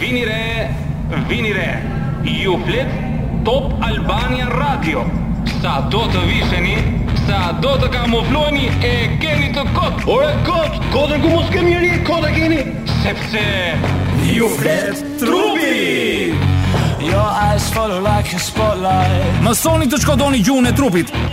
Vini re, vini re, ju flet Top Albania Radio. Sa do të visheni, sa do të kamufloheni e keni të kot. Ore kot, kotën ku mos kemi njëri, kot e keni. Sepse ju flet trupi. Your eyes follow like a spotlight. Mësoni të shkodoni gjuhën e trupit.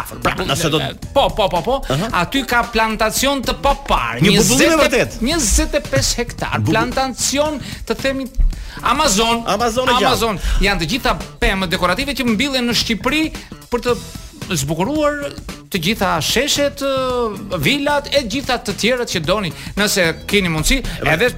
afër. Pra, nëse do Po, po, po, po. Uh -huh. Aty ka plantacion të paparë. Një bubullim e vërtetë. 25 hektar Bubu... plantacion të themi Amazon. Amazon, Amazon. Janë të gjitha pemë dekorative që mbillen në Shqipëri për të zbukuruar të gjitha sheshet, vilat e gjitha të tjerat që doni. Nëse keni mundësi, edhe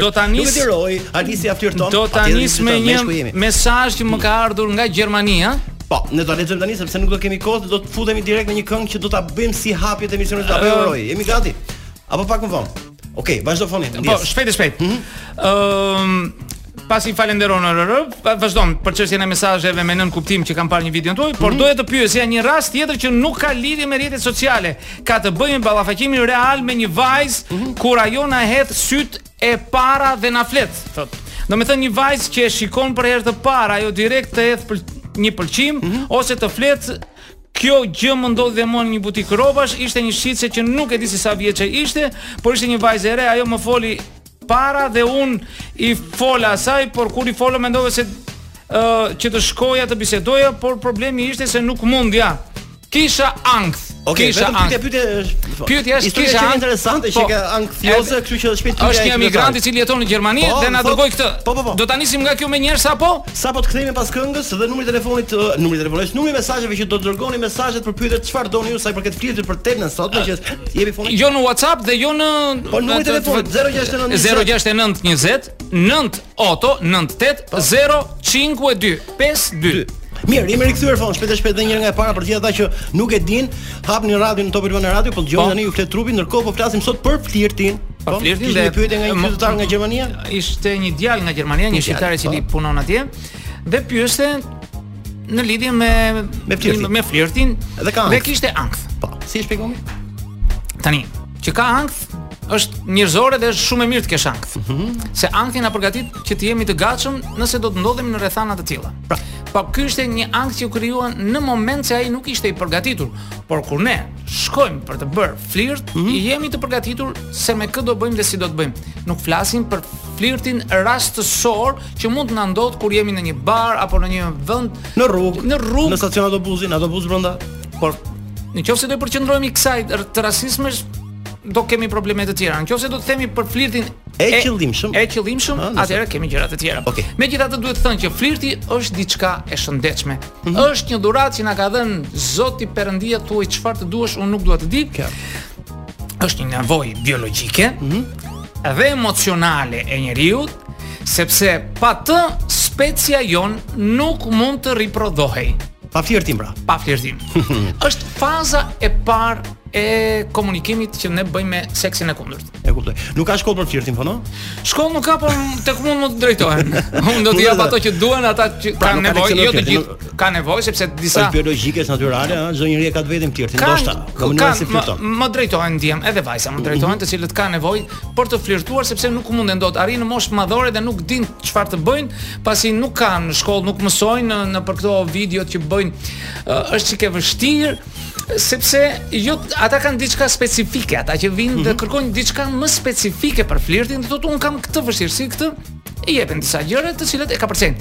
Do ta nis. Nuk e di roj, Alisi ja flirton. Do ta nis me një mesazh që më ka ardhur nga Gjermania. Po, ne do ta lexojmë tani sepse nuk do kemi kohë, do të futemi direkt në një këngë që do ta bëjmë si hapje të emisionit të Apo Roj. Jemi gati. Apo pak më vonë. Okej, okay, vazhdo fonin. Po, shpejt e shpejt. Mhm. Ëm, mm -hmm. um, pasi falenderon RR, vazhdon për çështjen e mesazheve me nënkuptim që kam parë një video tuaj, por mm -hmm. doja të pyesja një rast tjetër që nuk ka lidhje me rrjetet sociale. ka të bëjë me ballafaqimin real me një vajzë mm -hmm. kur ajo na hedh sytë e para dhe na flet, thotë. Domethënë një vajzë që e shikon për herë të parë, ajo direkt të hedh pra një pëlqim mm -hmm. ose të flet Kjo gjë më ndodhi dhe mua në një butik rrobash, ishte një shitse që nuk e di se sa vjeçe ishte, por ishte një vajzë e re, ajo më foli para dhe unë i fola asaj, por kur i fola mendova se uh, që të shkoja të bisedoja, por problemi ishte se nuk mundja. Kisha ankth. Okay, kisha vetëm pyetja pyetja është po. pyetja është kisha ankth. interesante po, që ka ankthioze, kështu që është shpejt pyetja. Është një emigrant i cili jeton në Gjermani po, dhe na dërgoi këtë. Po, po, po. Do ta nisim nga kjo menjëherë sapo? Sapo të kthehemi pas këngës dhe numri i telefonit, uh, numri i telefonit, numri i mesazheve që do të dërgoni mesazhet për pyetjet çfarë doni ju sa i përket flirtit për temën e sotme që jemi foni. Jo në WhatsApp dhe jo në Po numri i telefonit 069 069 20 9 0 98 052 52. Mirë, jemi rikthyer fon, shpejt e shpejt edhe një herë nga e para për gjithë ata që nuk e dinë, hapni radion në Top Albania Radio, po dëgjoni po. tani ju flet trupi, ndërkohë po flasim sot për flirtin. Po flirtin ishte një pyetje nga një qytetar nga Gjermania? Ishte një djalë nga Gjermania, një shqiptar i cili po. punon atje dhe pyeste në lidhje me me flirtin, me flirtin dhe ka dhe kishte ankth. Po, si e shpjegoni? Tani, që ka ankth është njerëzore dhe është shumë e mirë të kesh ankth. Mm -hmm. Se ankthi na përgatit që të jemi të gatshëm nëse do të ndodhemi në rrethana të tilla. Pra, po ky ishte një ankth që u krijua në moment se ai nuk ishte i përgatitur, por kur ne shkojmë për të bërë flirt, mm -hmm. jemi të përgatitur se me kë do bëjmë dhe si do të bëjmë. Nuk flasim për flirtin rastësor që mund të na ndodh kur jemi në një bar apo në një vend në rrugë, në rrugë, në stacion autobusi, në autobus brenda. Por në qoftë se do të përqendrohemi kësaj të rastësishmes, do kemi probleme të tjera. Në qoftë se do të themi për flirtin e qëllimshëm, e qëllimshëm, atëherë kemi gjëra të tjera. Okay. Megjithatë duhet të thënë që flirti është diçka e shëndetshme. Mm -hmm. Është një dhuratë që na ka dhënë Zoti Perëndia thuaj çfarë të duash, unë nuk dua të di. Kjo. Është një nevojë biologjike. Mm -hmm. Dhe emocionale e njeriut, sepse pa të specia jonë nuk mund të riprodhohej. Pa flirtim pra. Pa flirtim. është faza e parë e komunikimit që ne bëjmë me seksin e kundërt. E kuptoj. Nuk ka shkollë për flirtin po no? Shkollë nuk ka, por tek unë mund të drejtohen. Unë do t'ia jap ato që duan, ata që pra, kanë nevojë, jo të gjithë kanë nevojë sepse disa është biologjike, është natyrale, ëh, çdo njeri e ka të vetën flirtin, ndoshta. Ka më nëse flirton. Më drejtohen djem, edhe vajza më drejtohen të cilët kanë nevojë për të flirtuar sepse nuk munden dot, arrijnë në moshë madhore dhe nuk dinë çfarë të bëjnë, pasi nuk kanë shkollë, nuk mësojnë nëpër këto videot që bëjnë, është çike vështirë. sepse jo ata kanë diçka specifike, ata që vijnë mm -hmm. dhe mhm. kërkojnë diçka më specifike për flirtin, thotë un kam këtë vështirësi këtë, i jepen disa gjëra të cilat e kapërcen.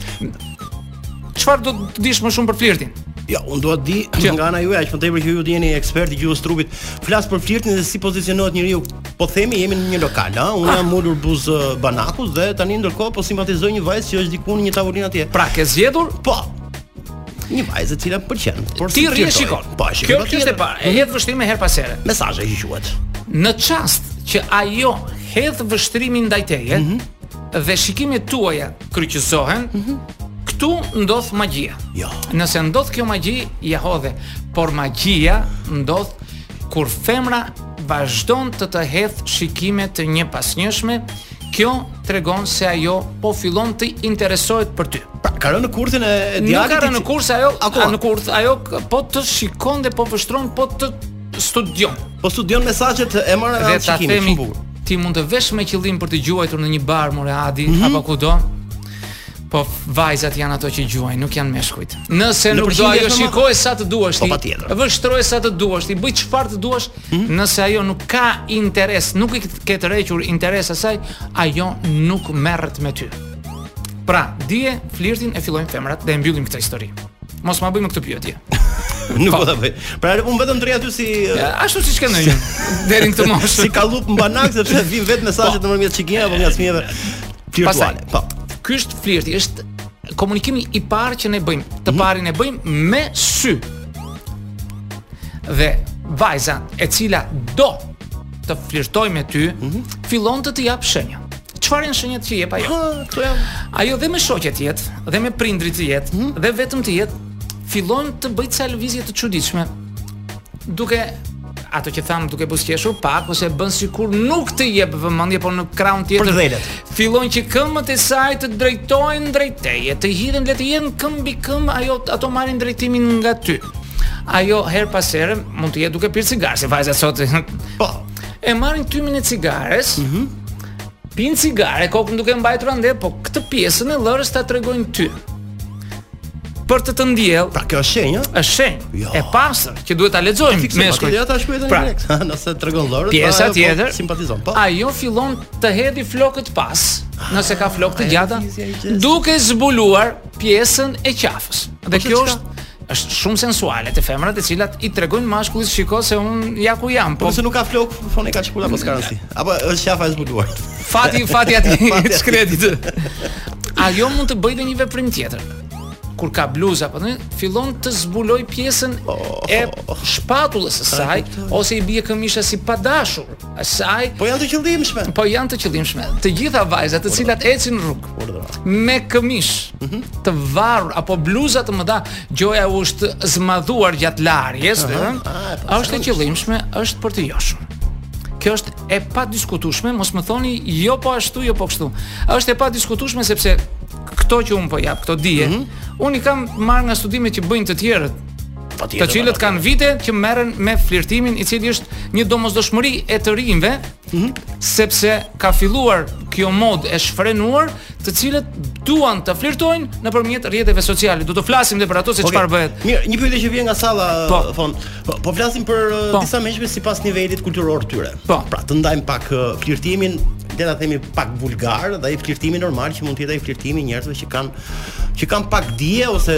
Çfarë do të dish më shumë për flirtin? Ja, unë do të di që nga ana juaj, aq më tepër që ju jeni ekspert i gjuhës trupit, flas për flirtin dhe si pozicionohet njeriu. Po themi jemi në një lokal, ha, unë jam ulur buzë banakut dhe tani ndërkohë po simpatizoj një vajzë që është diku në një tavolinë atje. Pra, ke zgjedhur? Po, Një vajzë e cila pëlqen, por ti rri shikon. Po, kjo kjo është e parë. E hedh vështrimin herë pas here. Mesazhi që quhet. Në çast që ajo hedh vështrimin ndaj teje mm -hmm. dhe shikimet tuaja kryqëzohen, mm -hmm. këtu ndodh magjia. Jo. Nëse ndodh kjo magji, ja hodhe, por magjia ndodh kur femra vazhdon të të hedh shikime të njëpasnjëshme, Kjo tregon se ajo po fillon të interesohet për ty. Pra, ka rënë në kurthin e djallit. Nuk ka rënë në kurth, ajo ka në kurth, ajo po të shikon dhe po vështron, po të studion. Po studion mesazhet e marrë nga shikimi shumë bukur. Ti mund të vesh me qëllim për të gjuajtur në një bar more Adi mm -hmm. apo kudo. Po vajzat janë ato që gjuajnë, nuk janë meshkujt. Nëse në nuk do ajo shikoje sa të duash po, ti. Po Vështroje sa të duash ti, bëj çfarë të duash, Hmm? Nëse ajo nuk ka interes, nuk i ke tërhequr interes asaj, ajo nuk merret me ty. Pra, dije flirtin e fillojnë femrat dhe e mbyllim këtë histori. Mos ma bëj më këtë pyetje. Nuk po ta bëj. Pra un vetëm të rri aty si ja, ashtu siç kanë një. Deri në të moshë. si kallup në banak sepse vijnë vetë mesazhet po. nëpërmjet shikimeve apo nga fëmijëve virtuale. Po. Ky është flirti, është komunikimi i parë që ne bëjmë. Të mhm. parin e bëjmë me sy. dhe vajza e cila do të flirtojë me ty, mm -hmm. fillon të të japë shenja. Çfarë janë shenjat që jep ajo? Këto janë. Ajo dhe me shoqet të jetë, dhe me prindërit të jetë, mm -hmm. dhe vetëm të jetë, fillon të bëjë ca lëvizje të çuditshme. Duke ato që thamë duke buzëqeshur pak ose bën sikur nuk të jep vëmendje por në krahun tjetër fillon që këmbët e saj të drejtohen drejt teje të hidhen le të jenë këmbë mbi këmbë ajo ato marrin drejtimin nga ty Ajo herë pas here mund të jetë duke pirë cigare, se vajzat sot. Po. E marrin tymin e cigares. Mhm. Mm Pinë cigare, kokën duke mbajtur andej, po këtë pjesën e llërës ta tregojnë ty. Për të të ndjellë, Pra kjo është shenjë, ëh? është shenjë Jo. e pastër që duhet ta lexojmë Fiksim, atë meshkujt. ja ta shkruaj tani Pra, direkt. Ha, Nëse tregon llërët, pjesa ajo po tjetër simpatizon. Po. ajo fillon të hedhë flokët pas nëse ka flokë të Ah, ajo gjata fizja i gjest. duke zbuluar pjesën e qafës dhe Ose kjo çka? është Është shumë sensuale te femrat e cilat i tregojnë mashkullit shiko se unë ja ku jam. Po, po se nuk ka flokë, foni ka çkula pas karansi. Apo është qafa e zbuluar. Fati, fati aty shkretit. Ajo mund të bëjë një veprim tjetër? kur ka bluza apo ne fillon të zbulojë pjesën oh, e shpatullës së saj ose i bie këmisha si padashur Asaj. Po janë të qëllimshme. Po janë të qëllimshme. Të gjitha vajzat të cilat ecin në rrugë me këmishë mhm. të varur apo bluza të mëdha, gjoja u është zmadhuar gjatë larjes, ëh. Eh? Ah, po, është e qëllimshme, është për të joshur. Kjo është e padiskutueshme, mos më thoni jo po ashtu, jo po kështu. Është e padiskutueshme sepse këto që unë po jap, këto dije, mm -hmm. unë i kam marrë nga studimet që bëjnë të tjerët, të cilët kanë vite që merren me flirtimin i cili është një domosdoshmëri e të rinjve, mm -hmm. sepse ka filluar kjo modë e shfrenuar, të cilët duan të flirtojnë nëpërmjet rrjeteve sociale. Do të flasim dhe për ato se çfarë okay. bëhet. Mirë, një pyetje që vjen nga salla po. Uh, thonë, po, po flasim për uh, po. disa meshme sipas nivelit kulturor të tyre. Po. Pra, të ndajmë pak uh, flirtimin le ta themi pak vulgar dhe ai flirtimi normal që mund të jetë ai flirtimi i njerëzve që kanë që kanë pak dije ose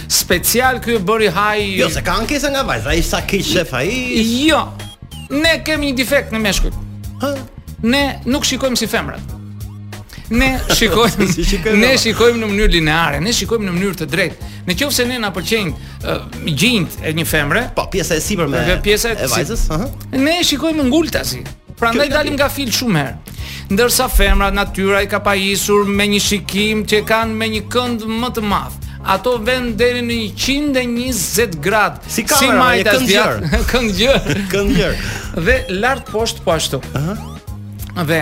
Special ky e bëri haj. Jo, se ka ankesa nga vajza, ai sa keq sheh ai. Jo. Ne kemi një defekt ne meshkujt. Hë? Ne nuk shikojmë si femrat. Ne shikojmë, si shikojmë ne shikojmë në mënyrë lineare, ne shikojmë në mënyrë të drejtë. Në qoftë se ne na pëlqejnë uh, gjinjtë e një femre, po pjesa e sipërme e vajzës, ëh. Ne shikojmë ngultasi. Prandaj dalim nga fil shumë herë. Ndërsa femrat natyra i ka pajisur me një shikim që kanë me një kënd më të madh. Ato venë deri në 120 gradë. Si kamera, si me atë kënd gjerë. kënd gjerë. kënd gjerë. Dhe lart poshtë po ashtu. Uh -huh. Dhe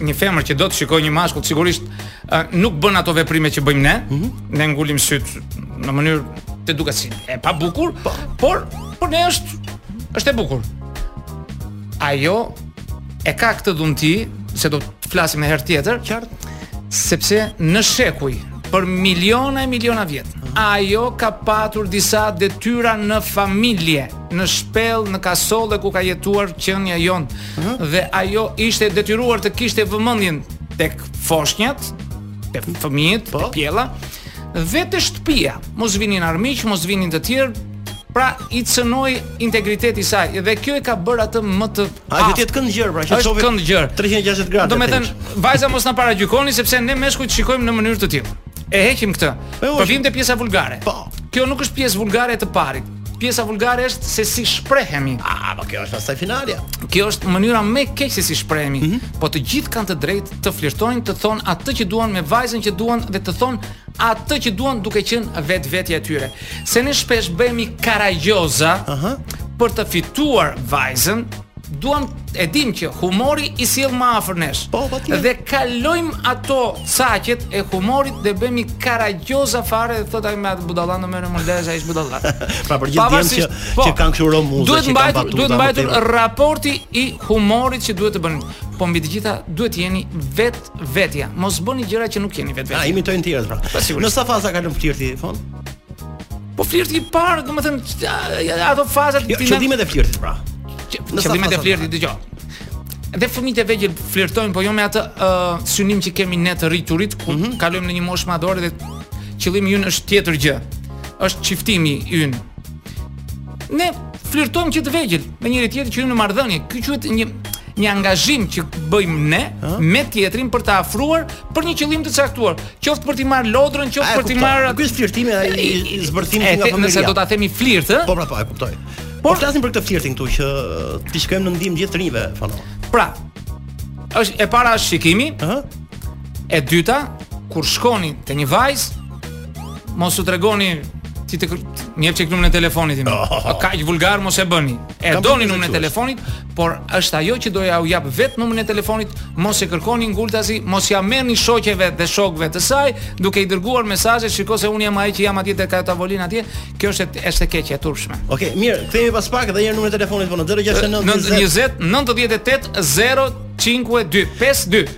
një femër që do të shikojë një mashkull sigurisht uh, nuk bën ato veprime që bëjmë ne. Uh mhm. -huh. Ne ngulim sytë në mënyrë që duket si e pabukur, po. por për ne është është e bukur. Ajo e ka këtë dhunti, se do të flasim edhe herë tjetër. Qartë. Sepse në shekuj, për miliona e miliona vjet. Ajo ka patur disa detyra në familje, në shpellë, në kasolle ku ka jetuar qenia jonë dhe ajo ishte e detyruar të kishte vëmendjen tek foshnjat, tek fëmijët, po. tek pjella dhe te shtëpia. Mos vinin armiq, mos vinin të tjerë, Pra i cenohej integriteti i saj dhe kjo e ka bërë atë më të A do të jetë kënd gjerë, pra që shohin kënd gjerë 360 gradë. Domethënë vajza mos na paragjykoni sepse ne meshkujt shikojmë në mënyrë të tillë. E heqim këtë. Po, po vijmë te pjesa vulgare. Po. Kjo nuk është pjesë vulgare e të parit. Pjesa vulgare është se si shprehemi. Ah, po kjo është pastaj finalja. Kjo është mënyra më e keqe se si shprehemi. Mm -hmm. Po të gjithë kanë të drejtë të flirtojnë, të thonë atë që duan me vajzën që duan dhe të thonë atë që duan duke qenë vetvetja e tyre. Se ne shpesh bëhemi karagjoza Aha. për të fituar vajzën, duam e dim që humori i sjell më afër nesh. Po, po, ti- dhe kalojmë ato caqet e humorit dhe bëhemi karagjoza fare dhe thotë ajo me atë budalla në mënyrë mundez ai është budalla. Pra, për gjithë djemtë që- që kanë kështu romuza, duhet që ta mbajnë, batuta, duhet mbajtur tepër. raporti i humorit që duhet të bëni. Po mbi të gjitha duhet të jeni vetë vetja. Mos bëni gjëra që nuk jeni vetë vetja. Ja imitojnë të tjerët pra. Po sigurisht. Në sa faza kalon flirti Fano? Po flirti i parë, domethënë a- a- ato fazat Jo, fina- qëllimet e flirtit pra. që- në sa qëllimet e faza flirtit dëgjo. Dhe fëmijët e vegjël flirtojnë, po jo me atë uh, synim që kemi ne të rriturit, ku Mhm. kalojmë në një moshë madhore dhe qëllimi ynë është tjetër gjë. Është çiftimi ynë. Ne flirtojmë që të vegjël me njëri tjetrin që hyjmë në marrëdhënie. Ky quhet një një angazhim që bëjmë ne ha? me tjetrin për ta afruar për një qëllim të caktuar, qoftë për t'i marrë lodrën, qoftë për t'i marrë Ky është flirtimi ai zbërthimi nga familja. Nëse do ta themi flirt, ë? Po, pra, po, e kuptoj. Por po flasim për këtë flirtin këtu që t'i shkojmë në ndihmë gjithë të rinjve, Fano. Pra, është e para është shikimi, ë? E dyta, kur shkoni te një vajzë, mos u tregoni ti të më japësh këtë numrin e telefonit oh. Kaq vulgar mos e bëni E doni numrin e telefonit por është ajo që do jua japë vetë numrin e telefonit, mos e kërkoni ngultazi, mos ja merrni shoqeve dhe shokëve të saj, duke i dërguar mesazhe, shiko se un jam ai që jam atje te ka tavolinë atje, kjo është është e keqe e turpshme. Okej, okay, mirë, kthehemi pas pak dhe një numër telefoni vonë 069 20 98 052.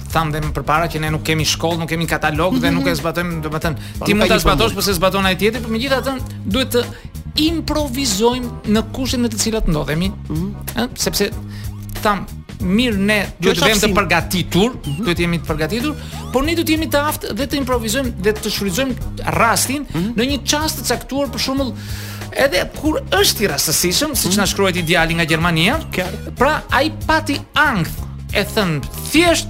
thamë dhe më përpara që ne nuk kemi shkollë, nuk kemi katalog dhe nuk e zbatojmë, domethënë, po, ti mund ta zbatosh pse zbaton ai tjetri, por megjithatë duhet të improvizojmë në kushtet në të cilat ndodhemi, ëh, mm -hmm. sepse thamë mirë ne duhet të vemë të përgatitur, mm -hmm. duhet të jemi të përgatitur, por ne duhet të jemi të aftë dhe të improvizojmë dhe të shfrytëzojmë rastin mm -hmm. në një çast të caktuar për shembull edhe kur është i rastësishëm, siç mm -hmm. na shkruajti djali nga Gjermania, pra ai pati ankth E thënë, thjesht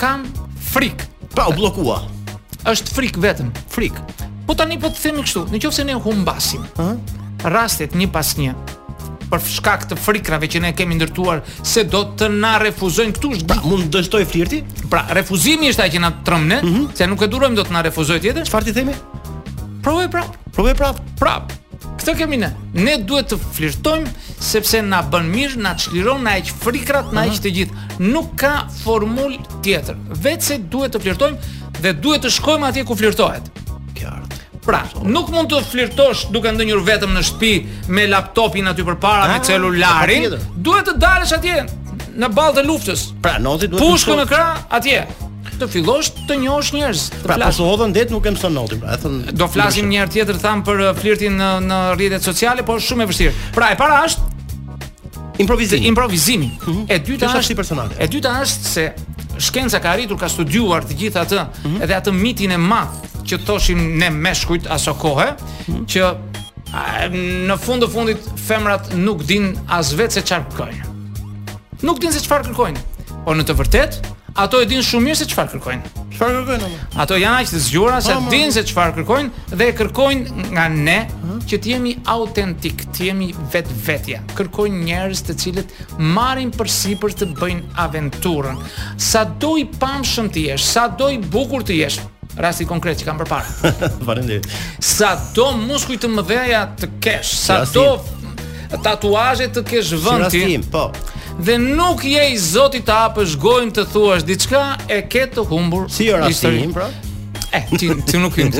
kam frikë. Pra u bllokua. Është frikë vetëm, frikë. Po tani po të themi kështu, në qoftë se ne humbasim, ë, rastet një pas një për shkak të frikrave që ne kemi ndërtuar se do të na refuzojnë këtu është pra, mund të dështojë flirti? Pra, refuzimi është ai që na tremb ne, mm -hmm. se nuk e durojmë dot të na refuzojë tjetri. Çfarë t'i themi? Provoje prapë. Provoje prapë. Prapë. Këtë kemi ne. Ne duhet të flirtojmë sepse na bën mirë, na çliron, na heq frikrat, na heq të gjitha. Nuk ka formulë tjetër. Vetëm se duhet të flirtojmë dhe duhet të shkojmë atje ku flirtohet. Qartë. Pra, nuk mund të flirtosh duke ndenjur vetëm në shtëpi me laptopin aty përpara me ah, celularin. Duhet të dalësh atje në ballë të luftës. Pra, noti duhet me pushkën në krah atje. të fillosh të njohësh njerëz. Pra, po s'të hodhën në det nuk e mëson notin, pra e thonë. Do flasim një herë tjetër thamë për uh, flirtin në në rrjetet sociale, por shumë e vështirë. Pra, e para është improvizimi. Improvizimi. Mm -hmm. E dyta është si personale. E dyta është se shkenca ka arritur ka studiuar të gjithë atë, mm -hmm. edhe atë mitin e madh që thoshim ne meshkujt asokohe, mm -hmm. që a, në fund të fundit femrat nuk dinë as vetë se çfarë kërkojnë. Nuk dinë se çfarë kërkojnë. Po në të vërtetë, ato e dinë shumë mirë se çfarë kërkojnë. Çfarë kërkojnë ato? Ato janë aq të zgjuara se dinë se çfarë kërkojnë dhe e kërkojnë nga ne që të jemi autentikë, të jemi vetvetja. Kërkojnë njerëz të cilët marrin përsipër të bëjnë aventurën. Sado i pashëm të jesh, sado i bukur të jesh, rasti konkret që kam përpara. Faleminderit. Sado muskuj të mëdhenj të kesh, sado Tatuazhe të kesh vënë ti. Si po. Dhe nuk je i zoti të hapësh gojën të thuash diçka e ke të humbur. Si jo rasti im, pra? Eh, ti ti nuk hyn.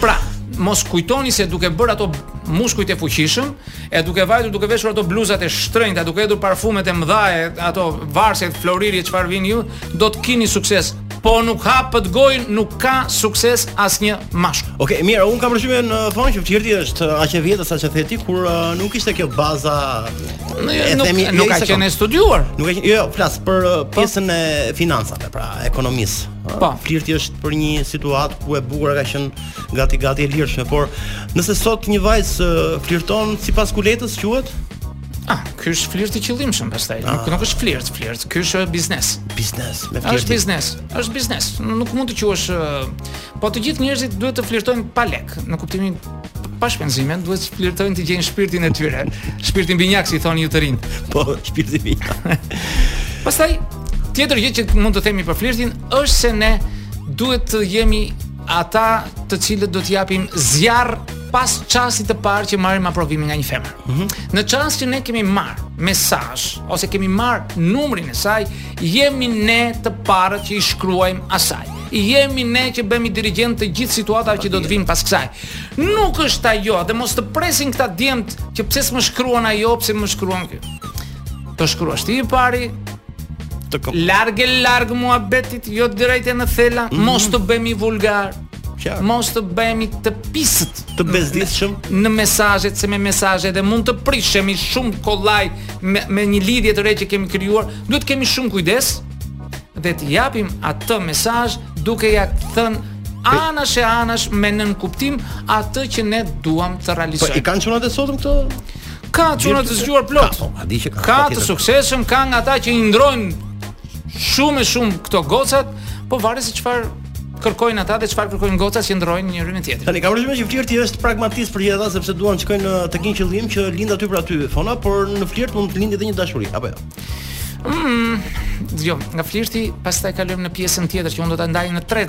Pra, mos kujtoni se duke bërë ato muskujt e fuqishëm, e duke vajtur duke veshur ato bluzat e shtrenjta, duke hedhur parfumet e mëdha, ato varëse floriri e çfarë vini ju, do të keni sukses. po nuk hapet goja, nuk ka sukses asnjë mashk. Okej, okay, mirë, un kam përshtypjen në uh, Fonda, që flirti është uh, aq e vjetër sa që the ti kur uh, nuk ishte kjo baza në e nuk, themi, nuk jo, ka qenë studiuar. Nuk ka qenë, jo, jo, flas për uh, po. pjesën po? e financave, pra ekonomisë. Po, flirti është për një situatë ku e bukura ka qenë gati gati e lirshme, por nëse sot një vajzë uh, flirton sipas kuletës quhet Ah, ky është flirt i qëllimshëm pastaj. Ah. Nuk nuk është flirt, flirt. Ky është biznes. Biznes, me flirt. Është biznes. Është biznes. Nuk mund të quash po të gjithë njerëzit duhet të flirtojnë pa lek, në kuptimin pa shpenzime, duhet të flirtojnë të gjejnë shpirtin e tyre. Shpirtin binjak si thoni ju të rinj. Po, shpirti binjak. pastaj tjetër gjë që mund të themi për flirtin është se ne duhet të jemi ata të cilët do të japim zjarr pas çastit të parë që marrim aprovimin nga një femër. Mm -hmm. Në çast që ne kemi marr mesazh ose kemi marr numrin e saj, jemi ne të parët që i shkruajmë asaj. Jemi ne që bëmi dirigjent të gjitha situatave që do të vinë pas kësaj. Nuk është ajo, dhe mos të presin këta djemt që pse s'më shkruan ajo, pse më shkruan kjo. Të shkruash ti i pari, të kom. Larg e larg muhabetit, jo drejt e në thela, mm -hmm. mos të bëmi vulgar. Qartë. Mos të bëhemi të pisët, të bezdisshëm në mesazhet se me mesazhe dhe mund të prishemi shumë kollaj me, me një lidhje të re që kemi krijuar, duhet të kemi shumë kujdes dhe të japim atë mesazh duke ja thënë anash e anash me nënkuptim atë që ne duam të realizojmë. Po i kanë çunat e sotëm këto? Ka çuna të zgjuar plot. Ka, po, e di që ka. Ka të suksesshëm, ka nga ata që i ndrojnë Shumë e shumë këto gocat, po varet se çfarë kërkojnë ata dhe çfarë kërkojnë gocat që ndrojnë njëri me tjetrin. Tani kam përshtypjen që flirti është pragmatist për gjithë ata sepse duan të shkojnë uh, tek një qëllim që lind aty për aty Fonda, por në flirt mund të lindë edhe një dashuri, apo jo. Mm, jo, nga flirti pastaj kalojmë në pjesën tjetër që unë do ta ndaj në tre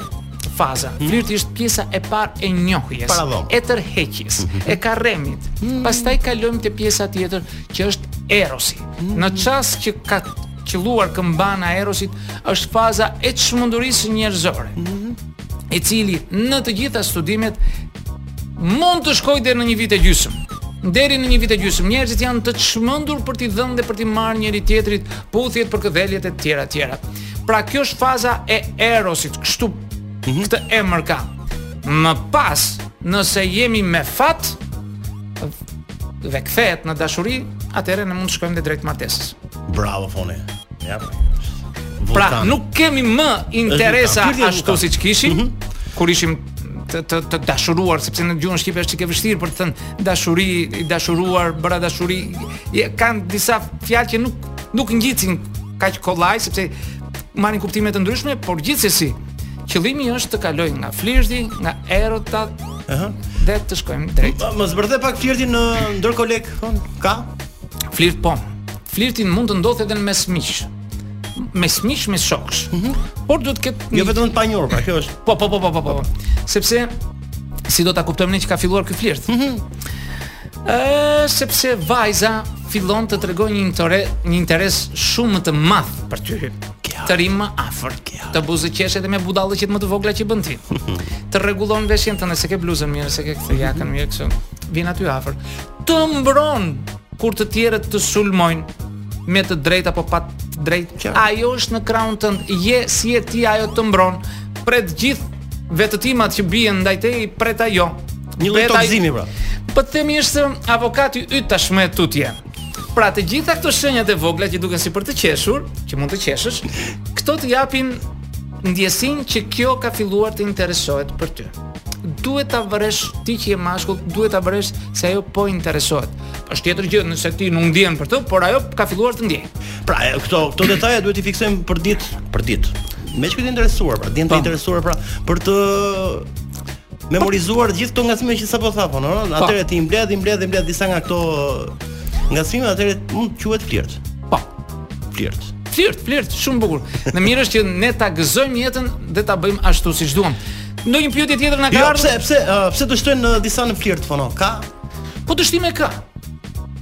faza. Mhm. Flirti është pjesa e parë e njohjes, e tërheqjes, mhm. e karremit. Mhm. Pastaj kalojmë te pjesa tjetër që është erosi. Në çast që ka qëlluar këmbana erosit është faza e çmendurisë njerëzore. Mm -hmm. I cili në të gjitha studimet mund të shkojë deri në një vit e gjysëm. Deri në një vit e gjysëm njerëzit janë të çmendur për t'i dhënë dhe për t'i marrë njëri tjetrit puthjet përkëdheljet e tjera të tjera. Pra kjo është faza e erosit, kështu mm -hmm. këtë emër ka. Më pas, nëse jemi me fat, dhe kthehet në dashuri, atëherë ne mund të shkojmë dhe drejt martesës. Bravo Foni. Ja. Pra, nuk kemi më interesa ashtu siç kishim mm -hmm. kur ishim të të, të dashuruar sepse në gjuhën shqipe është çike vështirë për të thënë dashuri, i dashuruar, bëra dashuri. Je, kanë disa fjalë që nuk nuk ngjisin kaq kollaj sepse marrin kuptime të ndryshme, por gjithsesi Qëllimi është të kalojmë nga flirti, nga erota, ëh, uh -huh. dhe të shkojmë drejt. Ma zbërthe pak flirtin ndër kolegë, ka? Flirt po. Flirti mund të ndodhë edhe në mes miqsh. Mes miq, mes shokësh. Mm -hmm. Por duhet të ketë Jo vetëm të panjohur, pra kjo është. Po, po, po, po, po, po. Sepse si do ta kuptojmë ne që ka filluar ky flirt? Mm -hmm. Ëh, sepse vajza fillon të tregojë një interes, një interes shumë të madh për ty. të rri më afër, të buzëqesh edhe me budallallëqet më të vogla që bën ti. Të rregullon veshjen tënde, se ke bluzën mirë, se ke këtë jakën mirë kështu. Vjen aty afër. Të mbron kur të tjerët të sulmojnë me të drejtë apo pa të drejtë. Ajo është në krahun tënd, je s'je ti ajo të mbron. Pret gjithë vetëtimat që bien ndaj teje, i pret ajo. Një lloj Pret ai- tokëzimi pra. Po të themi është avokati yt tashmë tutje. Pra të gjitha këto shenjat e vogla që duken si për të qeshur, që mund të qeshësh, këto të japin ndjesinë që kjo ka filluar të interesohet për ty. Duhet ta vëresh ti që je mashkull, duhet ta vëresh se ajo po interesohet. Është tjetër gjë nëse ti nuk ndjen për të, por ajo ka filluar të ndjejë. Pra, e, këto këto detaje duhet t'i fiksojmë për ditë, për ditë. Me qenë të interesuar, pra, dinë të Po. interesuar pra për të memorizuar gjithë këto ngacmime që sapo thamë po, ëh, atëherë ti mbledh, mbledh, mbledh disa nga këto ngacmime, atëherë mund të quhet flirt. Po. Flirt. Flirt, flirt, shumë bukur. E mira është që ne ta gëzojmë jetën dhe ta bëjmë ashtu siç duam. Ndonjë pyetje tjetër na ka jo, ardhur? Jo, pse, pse, uh, pse dështojnë disa në flirt Foni? Ka? Po dështime ka.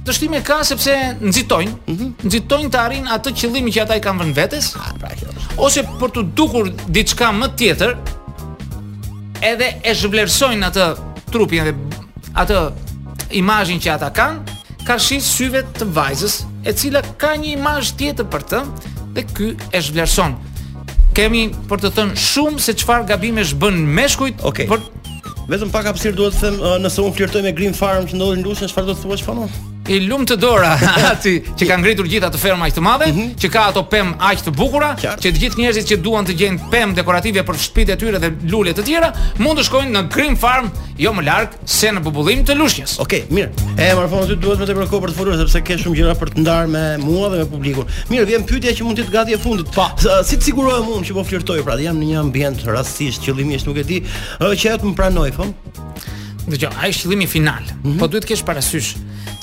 dështime ka sepse nxitojnë, mm -hmm. nxitojnë të arrijnë atë qëllimin që ata i kanë vënë vetes. Ah, pra kjo është. Ose për t'u dukur diçka më tjetër, edhe e zhvlerësojnë atë trupin dhe atë imazhin që ata kanë, karshi syve të vajzës, e cila ka një imazh tjetër për të dhe ky e zhvlerëson. Kemi për të thënë shumë se çfarë gabimesh bëjnë meshkujt okay. për Vetëm pak hapësirë duhet të them, nëse unë flirtoj me Green Farm që ndodhet në Lushnjë, çfarë do të thuash Foni? i lumtë dora atij që kanë ngritur gjithë atë fermë aq të madhe, mm -hmm. që ka ato pemë aq të bukura, Qartë. që të gjithë njerëzit që duan të gjejnë pemë dekorative për shtëpitë e tyre dhe lule të tjera, mund të shkojnë në Green Farm, jo më larg se në Bubullim të Lushnjës. Okej, okay, mirë. E more Foni ty duhet më tepër kohë për të folur sepse ke shumë gjëra për të ndarë me mua dhe me publikun. Mirë, vjen pyetja që mund të jetë gati e fundit. Pa. Po. Si të sigurohem unë që po flirtoj, pra, jam në një ambient rastësisht, qëllimisht nuk e di, Ë që ajo të më pranojë, fëm. Dëgjo, ai është qëllimi final. Mm -hmm. Po duhet të kesh parasysh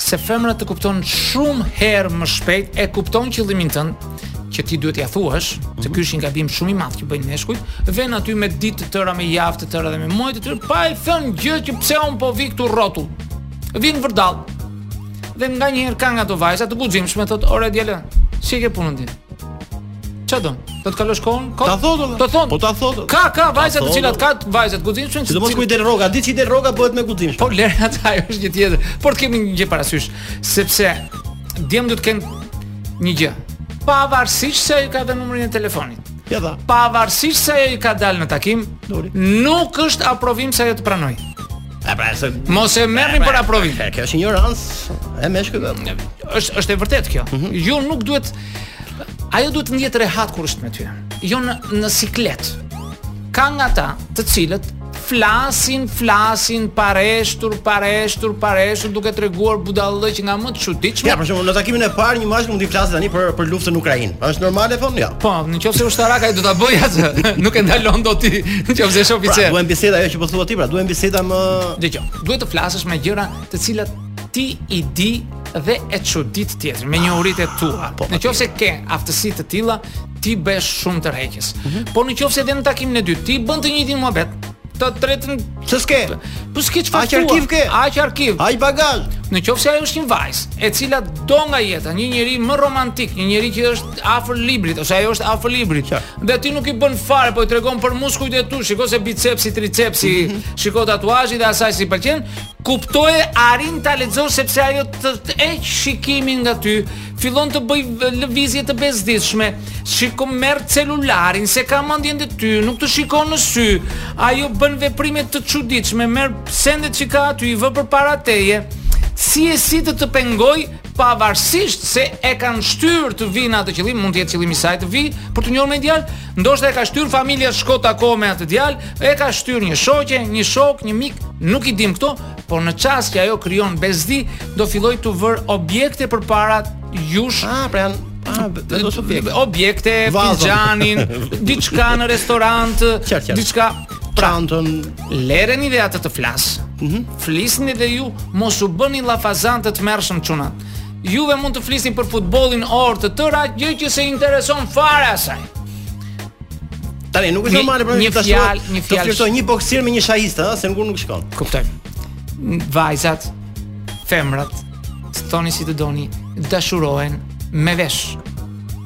se femra të kupton shumë herë më shpejt e kupton qëllimin tënd që ti duhet t'ia thuash, mm -hmm. se mhm. ky është një gabim shumë i madh që bëjnë meshkujt, vjen aty me ditë të tëra, me javë të tëra dhe me muaj të tërë, pa i thënë gjë që pse un po vi këtu rrotull. Vjen vërdallë. Dhe nganjëherë ka nga ato vajza të guximshme thotë, "Ore djalë, si e ke punën ti?" Çfarë do? Do të kalosh kohën? Kot? Ta thotë. Të thonë. Po ta thotë. Ka ka vajza të cilat ka vajza të guximshme. Sidomos kur i del rroga, ditën që i del rroga bëhet më e guximshme. Po lëre atë ajo është një tjetër. Por të kemi një gjë parasysh, sepse djemtë të kenë një gjë. Pavarësisht se ajo ka dhënë numrin e telefonit. Ia dha. Pavarësisht se ajo ka dalë në takim, Dori. nuk është aprovim se ajo të pranoi. A pra, se... Mos e merrni për aprovim. Kjo është injorancë e meshkujve. Është është e vërtetë kjo. Mm -hmm. Ju nuk duhet Ajo duhet të ndihet rehat kur është me ty. Jo në, në siklet. Ka nga ata të cilët flasin, flasin, pareshtur, pareshtur, pareshtur, duke treguar budallallëqe nga më të çuditshmet. Ja, për shembull, në takimin e parë një mashkull mund t'i flasi tani për, për luftën në Ukrainë. A është normale thonë, ja? Po, në qoftë se është ushtarak, ai do ta bëjë atë, nuk e ndalon dot ti, në qoftë se është oficer... Pra, duhen biseda, jo që po thua ti, pra, duhen biseda më... Dëgjo, duhet të flasësh për gjëra të cilat ti i di dhe e çudit tjetrin me njohuritë e tua. Po, në qoftë se ke aftësi të tilla, ti bëhesh shumë tërheqës. Mm -hmm. Po në qoftë se edhe në takimin e dytë ti bën të njëjtin muhabet, të tretën s'ke? Po s'ke çfarë? Aq arkiv ke? Aq arkiv. Ai bagazh. Në qoftë se ajo është një vajzë, e cila do nga jeta, një njeri më romantik, një njeri që është afër librit ose ajo është afër librit. Qa. Dhe ti nuk i bie fare, po i tregon për muskujt e tu, shiko se bicepsi, tricepsi, mm -hmm. shiko tatuazhin dhe asaj s'i pëlqen, Kuptoje arrin ta lexosh sepse ajo të, të heq shikimin nga ty, fillon të bëjë lëvizje të bezdisshme. Shikon merr celularin, s'e ka mendjen te ty, nuk të shikon në sy. Ajo bën veprime të çuditshme, merr sendet që ka aty, i vë përpara teje. Si e si të të pengojë pavarësisht se e kanë shtyrë të vijë në atë qëllim, mund të jetë qëllimi i saj të vijë për t'u njohur me djalë, Ndoshta e ka shtyrë familja shko takohu me atë djalë, e ka shtyrë një shoqe, një shok, një mik, nuk i dimë këto, por në çast që ajo krijon bezdi, do fillojë të vërë objekte përpara jush. Ah, pra janë Ah, objekte, filxhanin, diçka në restorant, diçka, prandaj lëreni dhe atë të flasë. Mhm. Flisni dhe ju mos u bëni llafazantë të tmerrshëm çuna. Ju mund të flisni për futbollin orë të tëra, gjë që s'i intereson fare asaj. Tani nuk është normale për një fjalë, një fjalë. Të flirtojë një boksier me një shahist, ëh, se nuk nuk shkon. Kuptoj. Vajzat, femrat, thoni si të doni, dashurohen me vesh.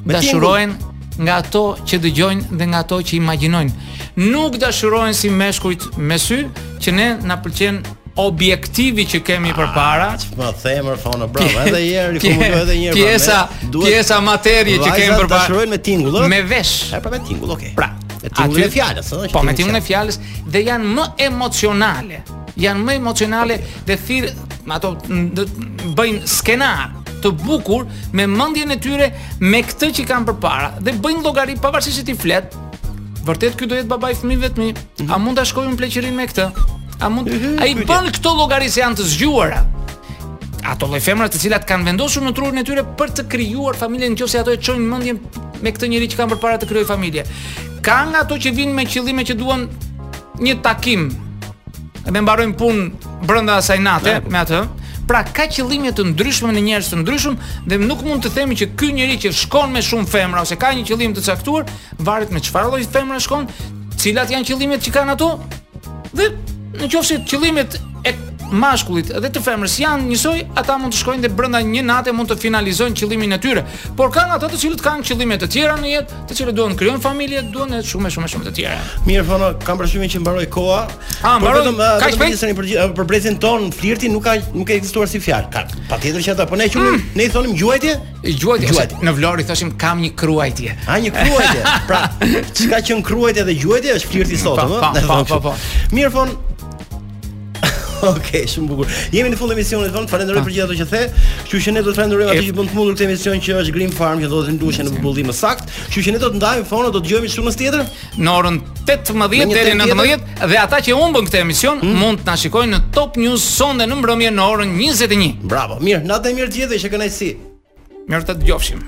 Dashurohen nga ato që dëgjojnë dhe nga ato që imagjinojnë. Nuk dashurohen si meshkujt me sy, që ne na pëlqen objektivi që kemi përpara. Ah, ç'po thua more Fono bravo, edhe një herë riformuloje edhe një herë. Pjesa, pjesa materie që kemi përpara. Vajzat dashurojnë me tingull, ëh? Me vesh. Ja, pra me tingull, okay. Pra, me tingullin e fjalës, ëh? Po me tingullin e fjalës dhe janë më emocionale. Janë më emocionale dhe thirr ato bëjnë skenar të bukur me mendjen e tyre me këtë që kanë përpara dhe bëjnë llogari pavarësisht se ti flet. Vërtet ky do jetë babai i fëmijëve të mi. A mhm. mund ta shkojmë pleqërinë me këtë? A mund a i bën këto llogari, se janë të zgjuara? Ato lloj femrash të cilat kanë vendosur në trurin e tyre për të krijuar familjen nëse ato e çojnë mendjen me këtë njeri që kanë përpara të krijojë familje. Ka nga ato që vijnë me qëllime që duan një takim dhe mbarojnë punë brenda asaj nate me atë. Pra ka qëllime të ndryshme në njerëz të ndryshëm dhe nuk mund të themi që ky njeri që shkon me shumë femra ose ka një qëllim të caktuar, varet me çfarë lloj femre shkon, cilat janë qëllimet që kanë ato, Dhe në qoftë se qëllimet e mashkullit dhe të femrës janë njësoj, ata mund të shkojnë dhe brenda një nate mund të finalizojnë qëllimin e tyre. Por ka dhe ata të cilët kanë qëllime të tjera në jetë, të cilët duan të krijojnë familje, duan edhe shumë shumë shumë të tjera. Mirë, Fono, kam përshtymin që mbaroi koha. A, por mbaroi, vetëm kaq shpejt? për për, për brezin tonë, flirti nuk ka nuk ka ekzistuar si fjalë. Ka patjetër që ata po ne qumë, Mm. ne i thonim gjuajtje, Gjuajtje, gjuajtje. në Vlorë i thoshim kam një kruajtje. A një kruajtje. Pra, çka qenë kruajtje dhe gjuajtje është flirti sot, po, ëh. Po, po, po. Mirë Fono. Okej, shumë bukur. Jemi në fund të emisionit, Fono, të falenderoj për gjithë ato që the. Kështu që ne do të falenderojmë atë që bën të mundur këtë emision që është Green Farm që do të ndushe në bullim më sakt. Kështu që ne do të ndahemi Fono, do të dëgjohemi shtunën tjetër. në orën 18 deri në 19 dhe ata që humbën këtë emision hmm? mund të na shikojnë në Top News sonde në mbrëmje në orën 21. Bravo. Mirë, natën e mirë të gjithëve, qe kënaqësi. Mirudëgjofshim.